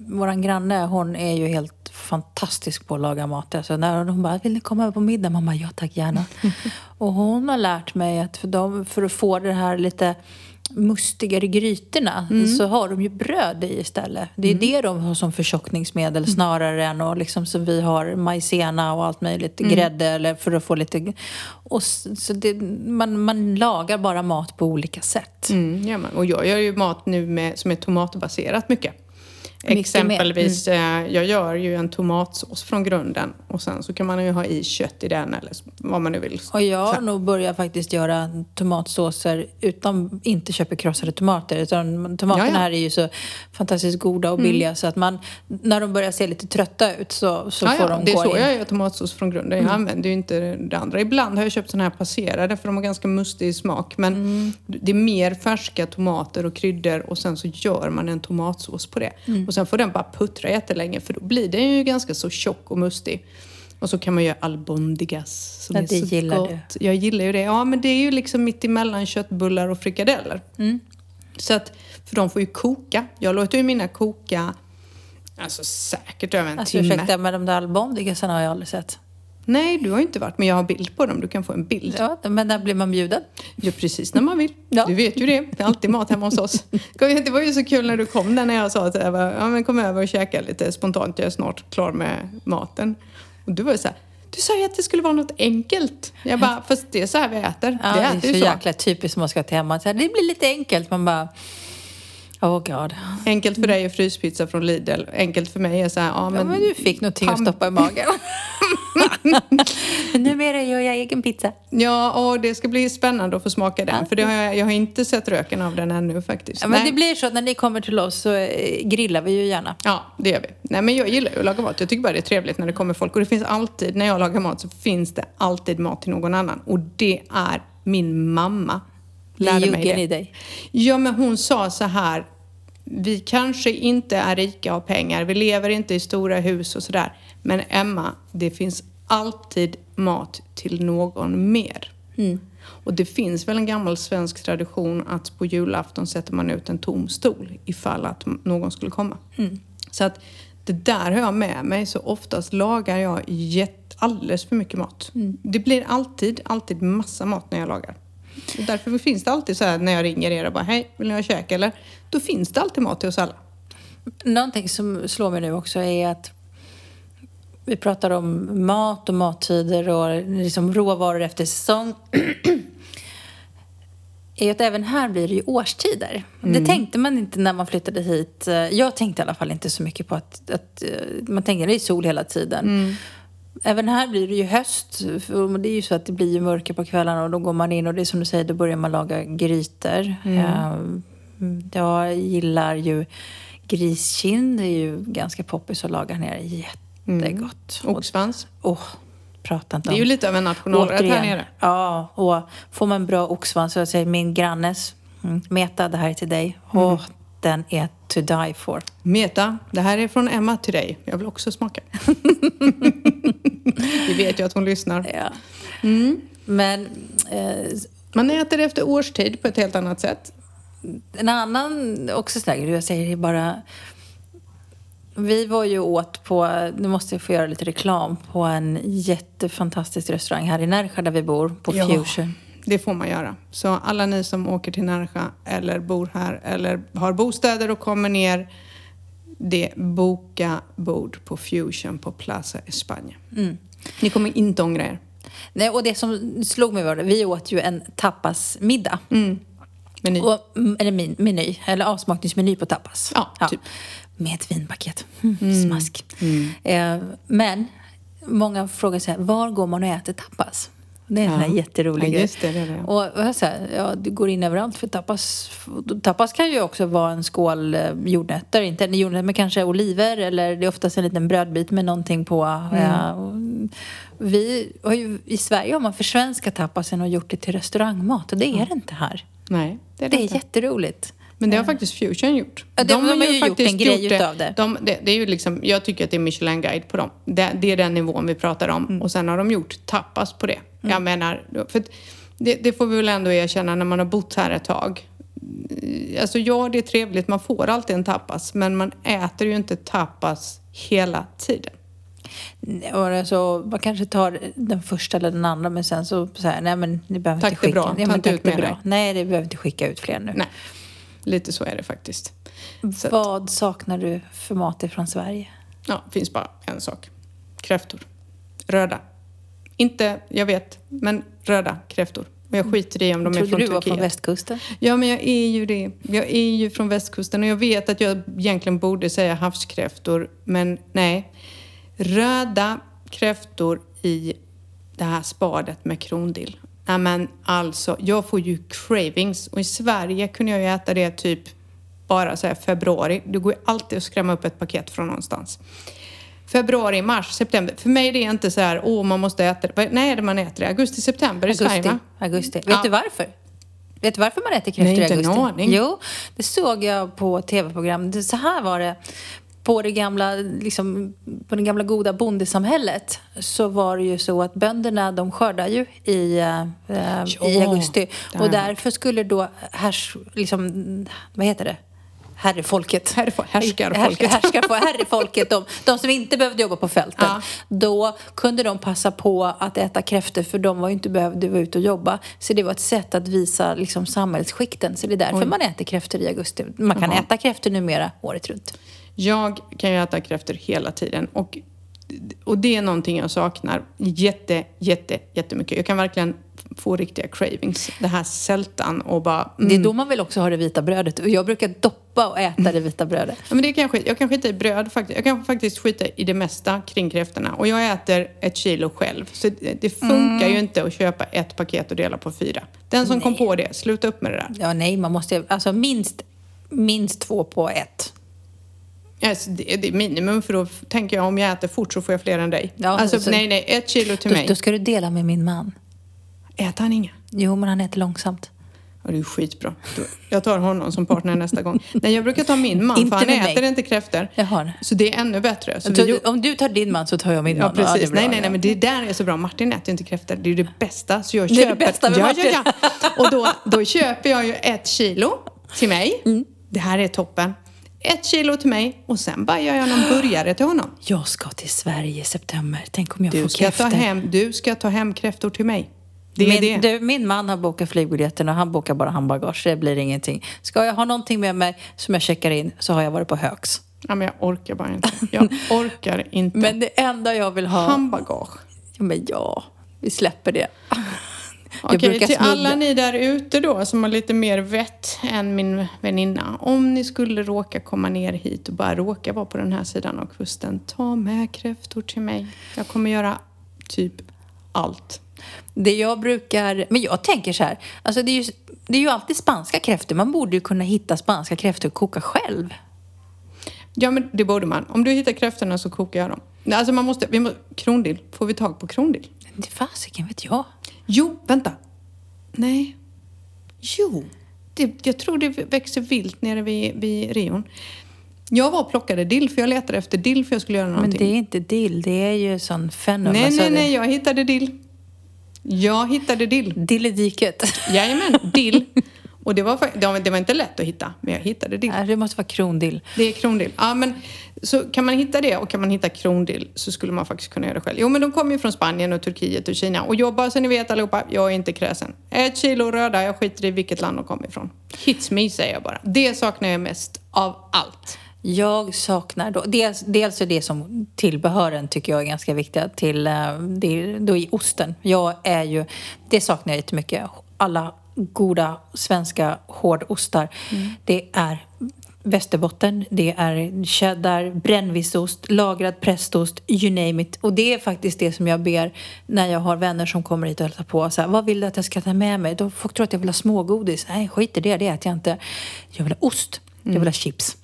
A: våran granne, hon är ju helt fantastisk på att laga mat. Alltså, när hon bara, vill ni komma över på middag? Mamma, ja tack gärna. [laughs] och hon har lärt mig att för, dem, för att få det här lite mustigare grytorna så har de ju bröd i istället. Det är det de har som förtjockningsmedel snarare än och liksom som vi har majsena och allt möjligt, grädde eller för att få lite... Och så det, man, man lagar bara mat på olika sätt.
B: Mm, gör man. Och jag gör ju mat nu med, som är tomatbaserat mycket. Exempelvis, eh, jag gör ju en tomatsås från grunden och sen så kan man ju ha i kött i den eller vad man nu vill.
A: Och jag har nog börjat faktiskt göra tomatsåser utan, inte köper krossade tomater. Utan tomaterna
B: Ja, ja.
A: här är ju så fantastiskt goda och billiga så att man, när de börjar se lite trötta ut så, så
B: ja,
A: får de
B: det är
A: gå
B: så
A: in. Mm.
B: jag gör tomatsås från grunden. Jag använder ju inte det andra. Ibland har jag köpt sådana här passerade för de har ganska mustig smak. Men
A: Mm.
B: det är mer färska tomater och kryddor och sen så gör man en tomatsås på det. Och sen får den bara puttra jättelänge för då blir den ju ganska så tjock och mustig. Och så kan man göra albondigas som
A: Ja,
B: är
A: det
B: så
A: gillar
B: gott.
A: du.
B: Jag gillar ju det. Ja, men det är ju liksom mitt emellan köttbullar och frikadeller.
A: Mm.
B: Så att, för de får ju koka. Jag låter ju mina koka, alltså säkert över en
A: Alltså
B: timme.
A: ursäkta, men de där albondigasarna har jag aldrig sett.
B: Nej, du har inte varit, men jag har bild på dem. Du kan få en bild. Ja,
A: Ja, men där blir man bjuden.
B: precis när man vill.
A: Ja.
B: Du vet ju det. Det är alltid mat hemma hos oss. Det var ju så kul när du kom där när jag sa att jag var, ja, men kom över och käka lite spontant. Jag är snart klar med maten. Och du var ju så här, du sa ju att det skulle vara något enkelt. Jag bara, fast det är så här vi äter.
A: Ja,
B: vi
A: det är så
B: så.
A: jäkla typiskt som man ska till hemma. Så här, det blir lite enkelt. Man bara, oh god.
B: Enkelt för dig är fryspizza från Lidl. Enkelt för mig är så här, ja men...
A: Ja, men du fick någonting att stoppa i magen. Men [laughs] [laughs] numera gör jag egen pizza.
B: Ja, och det ska bli spännande att få smaka den. För det har jag, jag har inte sett röken av den ännu faktiskt.
A: Ja, men
B: Nej.
A: det blir så att när ni kommer till oss så eh, grillar vi ju gärna.
B: Ja, det gör vi. Nej, men jag gillar ju att laga mat. Jag tycker bara det är trevligt när det kommer folk. Och det finns alltid, när jag lagar mat så finns det alltid mat till någon annan. Och det är min mamma. Lärde mig det.
A: i dig.
B: Ja, men hon sa så här. Vi kanske inte är rika av pengar. Vi lever inte i stora hus och sådär. Men Emma, det finns alltid mat till någon mer. Och det finns väl en gammal svensk tradition att på julafton sätter man ut en tom stol ifall att någon skulle komma. Så att det där har jag med mig. Så oftast lagar jag alldeles för mycket mat. Det blir alltid, alltid massa mat när jag lagar. Och därför finns det alltid så här när jag ringer er och bara hej, vill ni ha käk eller? Då finns det alltid mat till oss alla.
A: Någonting som slår mig nu också är att Vi pratar om mat och mattider och liksom råvaror efter säsong. [clears throat] är att även här blir det ju årstider. Det tänkte man inte när man flyttade hit. Jag tänkte i alla fall inte så mycket på att, att eh, man tänker det är sol hela tiden. Även här blir det ju höst. Det är ju så att det blir ju mörker på kvällarna och då går man in och det är som du säger, då börjar man laga grytor. Eh, Jag gillar ju griskind, det är ju ganska poppis att laga ner. Jättegott. Och-
B: Oxsvans.
A: Åh, prata inte
B: Det är ju
A: om.
B: lite av en nationalrätt här nere.
A: Ja, och får man bra oxsvans, så jag säger min grannes, mm, Meta, det här är till dig.
B: Mm.
A: Åh, den är to die for.
B: Meta, det här är från Emma till dig. Jag vill också smaka. [laughs] Vi vet ju att hon lyssnar.
A: Ja.
B: Mm.
A: Men eh,
B: Man äter efter årstid på ett helt annat sätt.
A: en annan, också sådär, jag säger det bara... Vi var ju åt på, nu måste jag få göra lite reklam, på en jättefantastisk restaurang här i Närsjö där vi bor, på
B: Ja.
A: Fusion.
B: Det får man göra. Så alla ni som åker till Närsjö eller bor här eller har bostäder och kommer ner, det boka bord på Fusion på Plaza España.
A: Mm.
B: Ni kommer inte ångra er.
A: Nej, och det som slog mig var det, vi åt ju en tapasmiddag.
B: Mm. Meny.
A: Och, mm, eller min, meny, eller avsmakningsmeny på tapas.
B: Ja, typ.
A: Med ett vinpaket. Mm, [laughs] Smask. Eh, men många frågar så här, var går man och äter tapas? Det är en
B: Ja.
A: sån här jätterolig
B: Ja, det, det det, ja.
A: Och jag säger, ja, du går in överallt för tapas. Tapas kan ju också vara en skål eh, jordnötter, inte en jordnötter, men kanske oliver eller det är oftast en liten brödbit med någonting på.
B: Mm.
A: Och vi har ju, I Sverige har man försvenskat tapasen och gjort det till restaurangmat och det är det inte här.
B: Nej, det är
A: Det
B: det
A: är
B: inte.
A: jätteroligt.
B: Men det har faktiskt Fusion gjort.
A: Ja, de- de har ju gjort en grej utav det.
B: De, det, det är ju liksom, jag tycker att det är Michelin-guide på dem. Det, det är den nivån vi pratar om.
A: Mm.
B: Och sen har de gjort tapas på det. Jag menar, för det, det får vi väl ändå erkänna när man har bott här ett tag. Alltså ja, det är trevligt, man får alltid en tapas. Men man äter ju inte tapas hela tiden.
A: Och alltså, man kanske tar den första eller den andra men sen så, så här, nej men ni behöver
B: Tack,
A: inte
B: det
A: skicka.
B: bra.
A: Ja, men tack, det är bra. Nej, det behöver inte skicka ut fler nu.
B: Nej, lite så är det faktiskt. Så att-
A: Vad saknar du för mat ifrån Sverige?
B: Ja, det finns bara en sak. Kräftor. Röda. Inte, jag vet, men röda kräftor. Och jag skiter i om de är
A: Trodde
B: från
A: du var
B: Turkiet.
A: från västkusten?
B: Ja, men jag är ju det. Jag är ju från västkusten och jag vet att jag egentligen borde säga havskräftor, men nej. Röda kräftor i det här spadet med krondill. Nej men alltså, jag får ju cravings och i Sverige kunde jag ju äta det typ bara så här februari. Det går ju alltid att skrämma upp ett paket från någonstans. Februari, mars, september. För mig är det inte så här, åh man måste äta det. Nej, det man äter det. Augusti, september i Sverige
A: Augusti.
B: va?
A: augusti. Vet
B: Ja.
A: du varför? Vet du varför man äter kräftor
B: Nej,
A: i
B: inte en
A: augusti?
B: aning.
A: Jo, det såg jag på tv-program. Så här var det. På det gamla, liksom, på det gamla goda bondesamhället så var det ju så att bönderna de skördar ju i, eh, eh, i augusti. Och därför skulle då härs, liksom, vad heter det? Herrefolket.
B: Herrefo- härskarfolket.
A: Härs- härskar- herrefolket, de, de som inte behövde jobba på fälten.
B: Ja.
A: Då kunde de passa på att äta kräftor för de var ju inte behövde vara ute och jobba. Så det var ett sätt att visa liksom, samhällsskikten. Så det är därför man äter kräftor i augusti. Man kan
B: Jaha.
A: äta kräftor numera året runt.
B: Jag kan ju äta kräftor hela tiden och, och det är någonting jag saknar jätte, jätte, jättemycket. Jag kan verkligen få riktiga cravings. Det här sältan och bara... Mm.
A: Det är då man vill också ha det vita brödet. Och jag brukar doppa och äta det vita brödet.
B: Ja, men det kan jag, skita. jag kan skita i bröd faktiskt. Jag kan faktiskt skita i det mesta kring kräftorna. Och jag äter ett kilo själv. Så det, det funkar
A: Mm.
B: ju inte att köpa ett paket och dela på fyra. Den som kom på det, sluta upp med det där.
A: Ja, nej, man måste alltså minst, minst två på ett.
B: Alltså, det, det är minimum för då tänker jag om jag äter fort så får jag fler än dig.
A: Ja,
B: alltså
A: så-
B: nej, nej, ett kilo till
A: Då,
B: mig.
A: då ska du dela med min man.
B: Äter han inga?
A: Jo, men han äter långsamt.
B: Ja, det är skitbra. Jag tar honom som partner nästa gång. [laughs] Nej, jag brukar ta min man
A: Inte
B: för han
A: med mig.
B: äter inte kräftor. Så det är ännu bättre. Så vi,
A: om du tar din man så tar jag min
B: ja,
A: man.
B: precis.
A: är bra.
B: nej, nej, nej, men det där är så bra. Martin äter inte kräftor. Det är ju det bästa. Så jag
A: Det är det
B: köper...
A: bästa med
B: ja,
A: Martin.
B: ja, ja. Och då, då köper jag ju ett kilo till mig.
A: Mm.
B: Det här är toppen. Ett kilo till mig och sen bara gör jag någon burgare till honom.
A: Jag ska till Sverige i september. Tänk om jag
B: Du
A: får
B: ska, ta
A: kräftor.
B: hem, du ska ta hem kräftor till mig. Det är
A: min,
B: det.
A: Du, min man har bokat flygbiljetten och han bokar bara handbagage. Det blir ingenting. Ska jag ha någonting med mig som jag checkar in så har jag varit på Högs.
B: Ja, men jag orkar bara inte. Jag [laughs] orkar inte.
A: Men det enda jag vill ha...
B: Handbagage.
A: Ja, men ja, vi släpper det.
B: Okej,
A: brukar
B: till alla ni där ute då som har lite mer vett än min väninna. Om ni skulle råka komma ner hit och bara råka vara på den här sidan av kusten, ta med kräftor till mig. Jag kommer göra typ allt.
A: Det jag brukar... Men jag tänker så här. Alltså det, är ju, det är ju alltid spanska kräftor. Man borde ju kunna hitta spanska kräftor och koka själv.
B: Ja, men det borde man. Om du hittar kräftorna så kokar jag dem. Alltså man måste, vi må, krondill. Får vi tag på krondill?
A: Det fasiken vet jag.
B: Jo, vänta. Nej. Jo. Det, jag tror det växer vilt nere vid, vid Rion. Jag var och plockade dill för jag letade efter dill för jag skulle göra
A: Men
B: någonting.
A: det är inte dill, det är ju sån fennel.
B: Nej, nej, nej, jag hittade dill. Jag hittade dill.
A: Dill i diket.
B: Jajamän, dill. [laughs] Och det var, fa- det var, det var inte lätt att hitta, men jag hittade dill.
A: Nej, det måste vara krondill.
B: Det är krondill. Ja, men så kan man hitta det och kan man hitta krondill så skulle man faktiskt kunna göra det själv. Jo, men de kommer ju från Spanien och Turkiet och Kina. Och jag bara så ni vet allihopa, jag är inte kräsen. Ett kilo röda, jag skiter i vilket land de kommer ifrån. Hits me, säger jag bara. Det saknar jag mest av allt.
A: Jag saknar då, dels, dels är det som tillbehören tycker jag är ganska viktiga till, eh, det, då i osten. Jag är ju, det saknar jag jättemycket. Alla goda svenska hårdostar. Det är Västerbotten, det är cheddar, brännvisost, lagrad prästost, you name it. Och det är faktiskt det som jag ber när jag har vänner som kommer hit och hälsar på. Så här, vad vill du att jag ska ta med mig? Då folk tror att jag vill ha smågodis. Nej, skit i det, det äter jag inte. Jag vill ha ost, jag vill ha chips.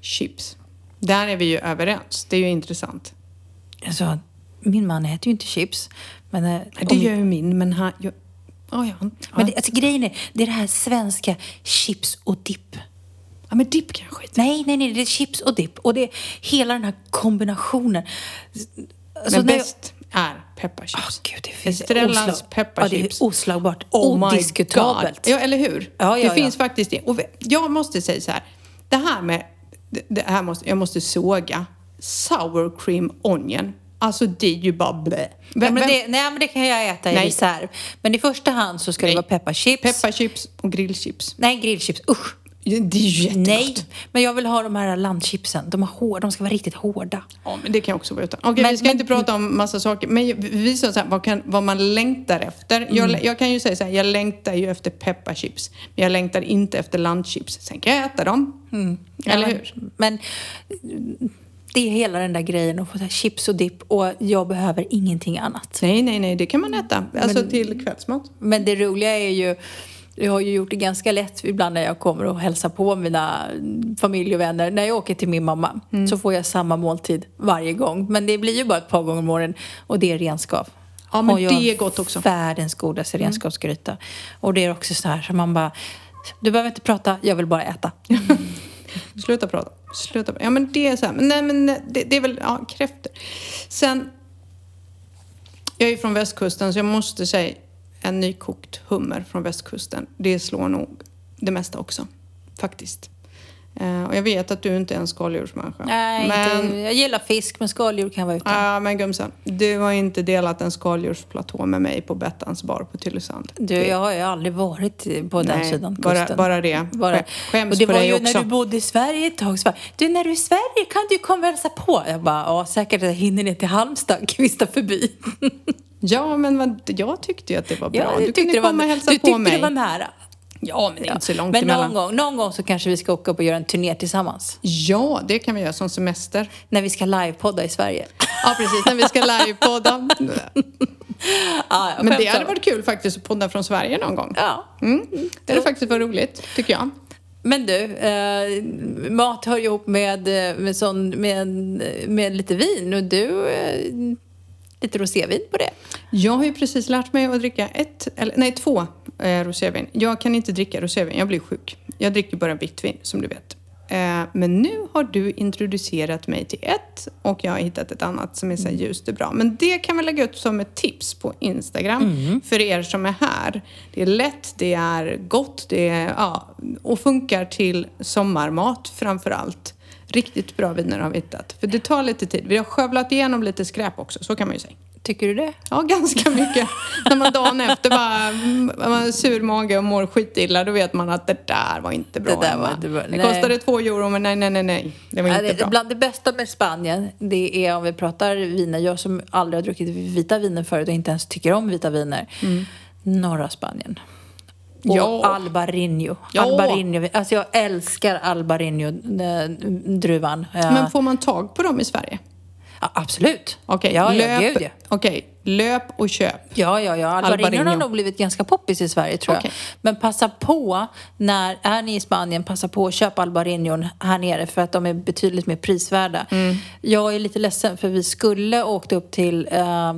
B: Chips. Där är vi ju överens. Det är ju intressant.
A: Alltså, min man äter ju inte chips. Men, eh,
B: Det gör ju min, men han... Jag, oh, ja, ja.
A: men det, alltså, grejen är, det är det här svenska chips och dipp.
B: ja, men dipp kan jag skita i.
A: Nej, nej, nej, det är chips och dipp. Och det är hela den här kombinationen. Alltså,
B: Men
A: när jag-
B: bäst är pepparchips.
A: Åh, gud, det finns
B: Estrellas
A: oslag-
B: pepparchips.
A: Ja, det är oslagbart.
B: Oh
A: Odiskutabelt.
B: Ja, eller hur?
A: Ja, ja,
B: det finns faktiskt det. Och jag måste säga så här. Det här med... Det här måste, jag måste såga. Sour cream onion. Alltså det är ju bara blä.
A: Nej, men det, nej, men det kan jag äta i
B: Nej.
A: reserv. Men i första hand så ska
B: Nej.
A: det vara pepparchips.
B: Pepparchips och grillchips.
A: Nej, grillchips. Usch.
B: Det är ju jättegott.
A: Nej, men jag vill ha de här landchipsen. De, är hårda, de ska vara riktigt hårda.
B: Ja, men det kan jag också vara utan. Okej,
A: Men-
B: vi ska
A: men-
B: inte prata om massa saker. Men vi- sa så här, vad, kan, vad man längtar efter.
A: Mm.
B: Jag, jag kan ju säga så här, jag längtar ju efter pepparchips. Men jag längtar inte efter landchips. Sen kan jag äta dem. Eller
A: Mm. Ja, men-
B: hur?
A: Men det är hela den där grejen att få så chips och dipp och jag behöver ingenting annat.
B: Nej, nej, nej, det kan man äta. Alltså till kvällsmat.
A: Men det roliga är ju, jag har ju gjort det ganska lätt ibland när jag kommer och hälsar på mina familj och vänner. När jag åker till min mamma
B: Mm.
A: så får jag samma måltid varje gång. Men det blir ju bara ett par gånger om året och det är renskav.
B: Ja, men
A: och jag
B: det är gott också.
A: Världens godaste renskapsgryta. Och det är också så här som man bara, du behöver inte prata, jag vill bara äta. [laughs]
B: Sluta prata. Sluta prata. Ja, men det är så här. Men nej, men det, det är väl, ja, kräftor. Sen, jag är ju från västkusten så jag måste säga en nykokt hummer från västkusten. Det slår nog det mesta också. Faktiskt. Eh, och jag vet att du inte är en skaldjursmänniska.
A: Nej,
B: men,
A: inte, jag gillar fisk men skaldjur kan jag vara utan.
B: Ja, men gumsan. Du har inte delat en skaldjursplatå med mig på Bettans bar på Tylösand.
A: Du, jag har ju aldrig varit på den
B: Nej,
A: sidan
B: bara-
A: kusten.
B: bara det.
A: Bara.
B: Skäms
A: och det
B: på
A: var
B: dig
A: ju
B: också.
A: när du bodde i Sverige ett tag. Så bara, du, när du är i Sverige kan du ju komma och hälsa på. Jag bara, ja säkert jag hinner ner till Halmstad, [laughs] kvista förbi.
B: Ja, men vad, jag tyckte ju att det var bra.
A: Ja,
B: du
A: tyckte
B: kunde
A: det var,
B: komma och hälsa
A: du
B: på
A: tyckte
B: mig.
A: det var nära.
B: Ja, men det är inte så långt
A: Men
B: emellan.
A: någon gång, någon gång så kanske vi ska åka upp och göra en turné tillsammans.
B: Ja, det kan vi göra som semester.
A: När vi ska livepodda i Sverige. [laughs]
B: Ja, precis. När vi ska livepodda. [laughs]
A: ja,
B: Men det hade varit kul faktiskt att podda från Sverige någon gång.
A: Ja.
B: Mm. Det hade faktiskt varit roligt, tycker jag.
A: Men du, eh, mat hör ju ihop med, eh, med, sån, med, med lite vin och du, eh, lite rosévin på det.
B: Jag har ju precis lärt mig att dricka ett, eller nej två eh, rosévin. Jag kan inte dricka rosévin, jag blir sjuk. Jag dricker bara vitt vin, som du vet. Eh, men nu har du introducerat mig till ett och jag har hittat ett annat som är så här ljust och bra. Men det kan vi lägga ut som ett tips på Instagram för er som är här. Det är lätt, det är gott, det är, ja, och funkar till sommarmat framför allt. Riktigt bra viner har vi hittat. För det tar lite tid. Vi har skövlat igenom lite skräp också, så kan man ju säga.
A: Tycker du det?
B: Ja, ganska mycket. När man dagen efter bara man har sur mage och mår skitilla, då vet man att det där var inte bra.
A: Det där var inte bra.
B: Det kostade två euro, men nej, nej, nej, nej. Det var
A: Ja,
B: inte
A: det,
B: bra.
A: bland det bästa med Spanien, det är om vi pratar viner. Jag som aldrig har druckit vita viner förut och inte ens tycker om vita viner. Norra Spanien. Och.
B: Ja.
A: Albarino.
B: Ja.
A: Albarino. Alltså jag älskar Albarino-druvan.
B: Men får man tag på dem i Sverige?
A: ja, absolut.
B: Okej,
A: ja, ja,
B: löp,
A: ja.
B: okej, löp och köp.
A: Ja, ja, ja. Albarino,
B: Albarino.
A: har nog blivit ganska poppis i Sverige tror
B: Okej.
A: jag. Men passa på, när är ni i Spanien, passa på att köpa Albarinon här nere för att de är betydligt mer prisvärda.
B: Mm.
A: Jag är lite ledsen för vi skulle åkt upp till äh,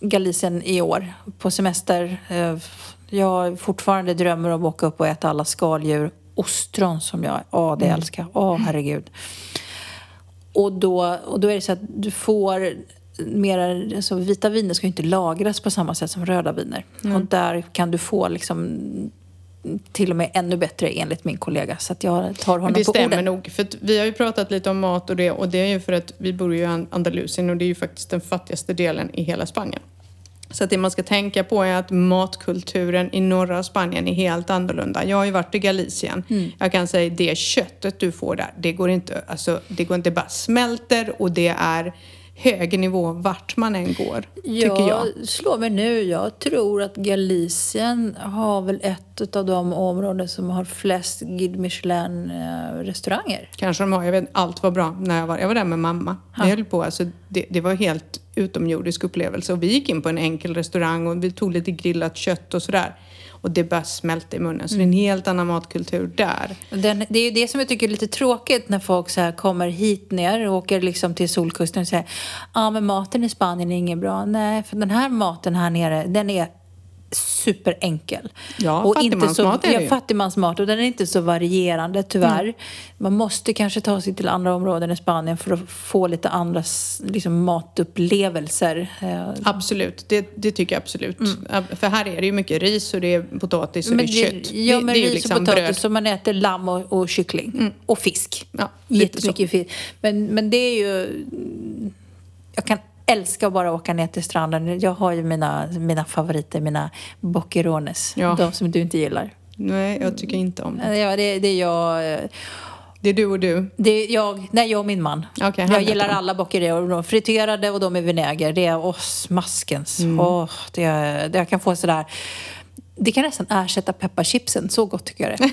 A: Galicien i år på semester. Eh, jag fortfarande drömmer om att åka upp och äta alla skaldjur. Ostron som jag, åh det
B: Mm.
A: älskar Åh herregud. Och då, och då är det så att du får mera, alltså vita viner ska ju inte lagras på samma sätt som röda viner.
B: Mm.
A: Och där kan du få liksom till och med ännu bättre enligt min kollega. Så att jag tar honom
B: Det
A: på
B: stämmer
A: orden.
B: nog. För vi har ju pratat lite om mat och det och det är ju för att vi bor ju i An- Andalusien och det är ju faktiskt den fattigaste delen i hela Spanien. Så att det man ska tänka på är att matkulturen i norra Spanien är helt annorlunda. Jag har ju varit i Galicien.
A: Mm.
B: Jag kan säga det köttet du får där, det går inte, alltså det går inte bara smälter och det är hög nivå vart man än går, tycker jag.
A: slår mig nu. Jag tror att Galicien har väl ett av de områden som har flest Guide Michelin-restauranger.
B: Kanske de har, jag vet allt var bra när jag var, jag var där med mamma. Vi höll på, alltså det, det var helt utomjordisk upplevelse och vi gick in på en enkel restaurang och vi tog lite grillat kött och sådär. Och det bara smälte i munnen. Så det är en helt annan matkultur där.
A: Den, det är ju det som jag tycker är lite tråkigt när folk så här kommer hit ner och åker liksom till solkusten och säger ja ah, men maten i Spanien är inget bra. Nej, för den här maten här nere den är superenkel.
B: Ja, fattigmansmat är det
A: ja,
B: ju.
A: fattigmansmat och den är inte så varierande tyvärr.
B: Mm.
A: Man måste kanske ta sig till andra områden i Spanien för att få lite andra liksom, matupplevelser. Eh,
B: Absolut, det, det tycker jag absolut. Ja, För här är det ju mycket ris och det är potatis och
A: Men
B: det är kött.
A: Ja,
B: det,
A: men
B: det ju
A: ris
B: liksom
A: och potatis
B: bröd.
A: som man äter lamm och, och kyckling. Och fisk.
B: Ja,
A: Jättemycket fisk. Men, men det är ju... Jag kan älska att bara åka ner till stranden. Jag har ju mina, mina favoriter, mina boccherones.
B: Ja.
A: De som du inte gillar.
B: Nej, jag tycker inte om det.
A: Ja, det, det är jag...
B: Det är du och du.
A: Det är jag, nej, jag och min man.
B: Han
A: jag gillar
B: dem.
A: alla boccheroner. De är friterade och de är vinäger. Det är åh, smaskens.
B: Mm.
A: Åh, det, det, jag kan få sådär... Det kan nästan ersätta pepparchipsen. Så gott tycker jag det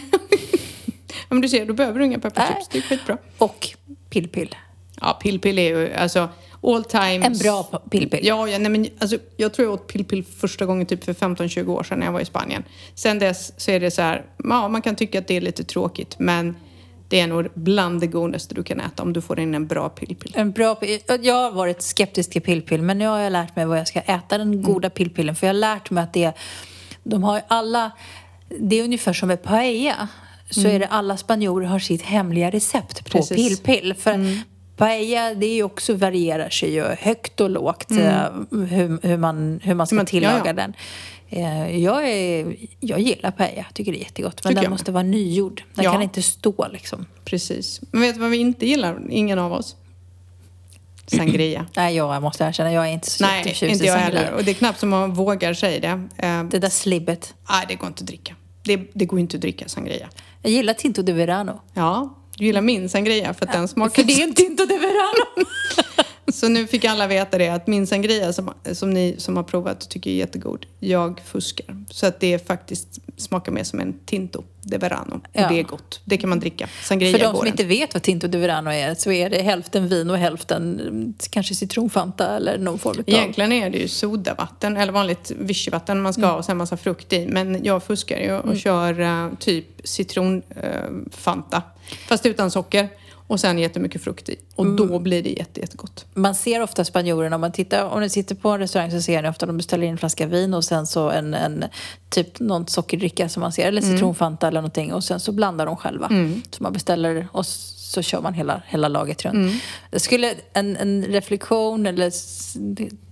A: [laughs]
B: men du ser, då behöver du inga pepparchips. Det är skitbra.
A: Och pill-pill.
B: Ja, pill-pill är ju alltså all time...
A: En bra pill-pill.
B: Ja, ja nej, men alltså, jag tror jag åt pill-pill första gången typ för 15-20 år sedan när jag var i Spanien. Sen dess så är det så här, ja man kan tycka att det är lite tråkigt men det är nog bland det godaste du kan äta om du får in en bra pill-pill.
A: En bra, pill- jag har varit skeptisk till pillpill men nu har jag lärt mig vad jag ska äta den
B: Mm.
A: goda pillpillen. För jag har lärt mig att det, de har alla, det är ungefär som med paella. Så är det alla spanjorer har sitt hemliga recept på
B: Mm. Precis. Mm.
A: Paella, det är ju också varierar sig ju högt och lågt eh, hur, hur, man, hur man ska
B: Mm. Ja,
A: tillaga
B: ja.
A: den. Eh, Jag, är, jag gillar paella, tycker det är jättegott. Men
B: Tycker
A: den
B: jag
A: måste vara nygjord. Den
B: Ja.
A: kan inte stå liksom.
B: Precis. Men vet du vad vi inte gillar? Ingen av oss? Sangria. [clears throat]
A: Nej, jag måste erkänna, jag är inte så
B: Nej,
A: jätteförtjust
B: inte
A: i
B: jag
A: sangria.
B: heller. Och det är knappt som man vågar säga det. Eh,
A: Det där slibbet.
B: Nej, det går inte att dricka. Det, det går inte att dricka sangria.
A: Jag gillar Tinto de Verano.
B: Ja, du gillar min sangria för att den smakar...
A: För det är en Tinto de Verano!
B: Så nu fick alla veta det att min sangria som, som ni som har provat tycker är jättegod, jag fuskar. Så att det faktiskt smakar mer som en Tinto de Verano. Och
A: Ja.
B: det är gott. Det kan man dricka. Sangria
A: För de som
B: inte.
A: vet vad Tinto de Verano är så är det hälften vin och hälften mm, kanske citronfanta eller någon form av...
B: Egentligen är det ju sodavatten eller vanligt vichyvatten man ska
A: Mm.
B: ha och sen massa frukt i. Men jag fuskar ju och kör eh, typ citronfanta. fast utan socker. Och sen jättemycket frukt i. Och
A: Mm.
B: då blir det jätte, jättegott.
A: Man ser ofta spanjorerna, om man tittar, om ni sitter på en restaurang så ser ni ofta att de beställer in en flaska vin och sen så en, en typ någon sockerdricka som man ser, eller citronfanta eller någonting och sen så blandar de själva. Så man beställer och så kör man hela, hela laget runt. Jag skulle, en, en reflektion eller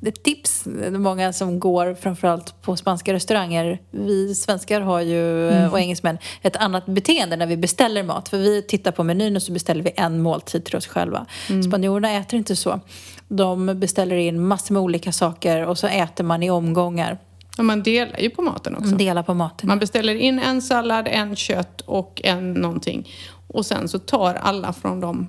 A: ett tips, många som går framförallt på spanska restauranger. Vi svenskar har ju, och engelsmän, ett annat beteende när vi beställer mat. För vi tittar på menyn och så beställer vi en måltid till oss själva. Spanjorerna äter inte så. De beställer in massor med olika saker och så äter man i omgångar.
B: Och man delar ju på maten också.
A: Man delar på maten.
B: Man beställer in en sallad, en kött och en någonting. Och sen så tar alla från de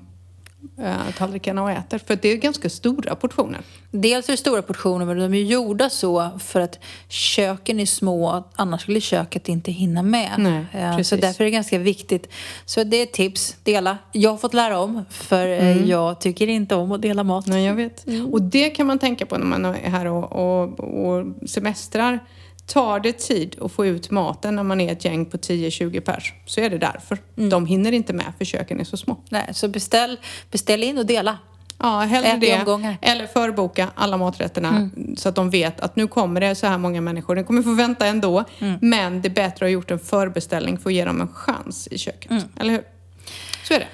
B: eh, tallrikarna och äter. För det är ganska stora portioner.
A: Dels är det stora portioner men de är gjorda så för att köken är små, annars skulle köket inte hinna med.
B: Nej,
A: Eh, så därför är det ganska viktigt. Så det är ett tips, dela. Jag har fått lära om för eh,
B: Mm.
A: jag tycker inte om att dela mat.
B: Nej, jag vet. Och det kan man tänka på när man är här och, och, och semestrar. Tar det tid att få ut maten när man är ett gäng på 10-20 pers så är det därför. De hinner inte med för köken är så små.
A: Nej, så beställ, beställ in och dela.
B: Ja, hellre
A: Ät
B: det.
A: omgångar.
B: Eller förboka alla maträtterna så att de vet att nu kommer det så här många människor. De kommer få vänta ändå. Men det är bättre att ha gjort en förbeställning för att ge dem en chans i köket. Eller hur? Så är det.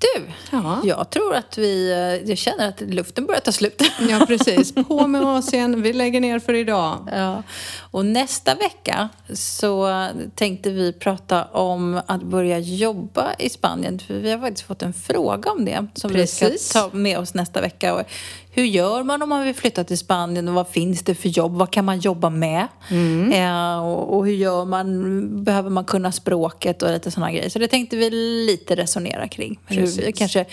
A: Du,
B: Ja.
A: jag tror att vi... eh, Jag känner att luften börjar ta slut. [laughs]
B: Ja, precis. På med Asien. Vi lägger ner för idag.
A: Ja. Och nästa vecka så tänkte vi prata om att börja jobba i Spanien. För vi har faktiskt fått en fråga om det som
B: Precis.
A: vi ska ta med oss nästa vecka. Och hur gör man om man vill flytta till Spanien och vad finns det för jobb? Vad kan man jobba med? Eh, och, och hur gör man? Behöver man kunna språket och lite sådana grejer? Så det tänkte vi lite resonera kring. Hur vi, kanske,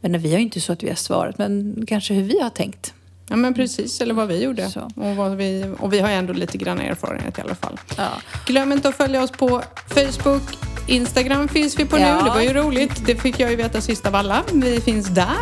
A: men vi har ju inte så att vi har svaret, men kanske hur vi har tänkt.
B: Ja, men precis. Eller vad vi gjorde. Och, vad vi, och vi har ändå lite grann erfarenhet i alla fall.
A: Ja.
B: Glöm inte att följa oss på Facebook. Instagram finns vi på
A: Ja.
B: nu. Det var ju roligt. Det fick jag ju veta sist av alla. Vi finns där.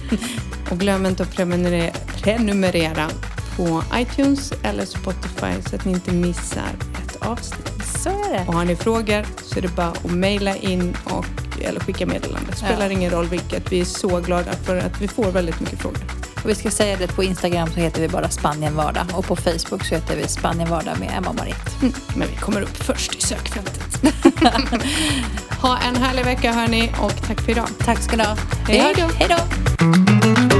B: [laughs] och glöm inte att prenumerera, prenumerera på iTunes eller Spotify så att ni inte missar ett avsnitt.
A: Så är det.
B: Och har ni frågor så är det bara att mejla in och, eller skicka meddelande. Det spelar
A: Ja.
B: ingen roll vilket. Vi är så glada för att vi får väldigt mycket frågor.
A: Och vi ska säga det på Instagram så heter vi bara Spanien Vardag och på Facebook så heter vi Spanien Vardag med Emma och Marit.
B: Mm, Men vi kommer upp först i sökfältet. [laughs] ha en härlig vecka hörni och tack för idag.
A: Tack ska ni ha.
B: Hej då.
A: Hej då!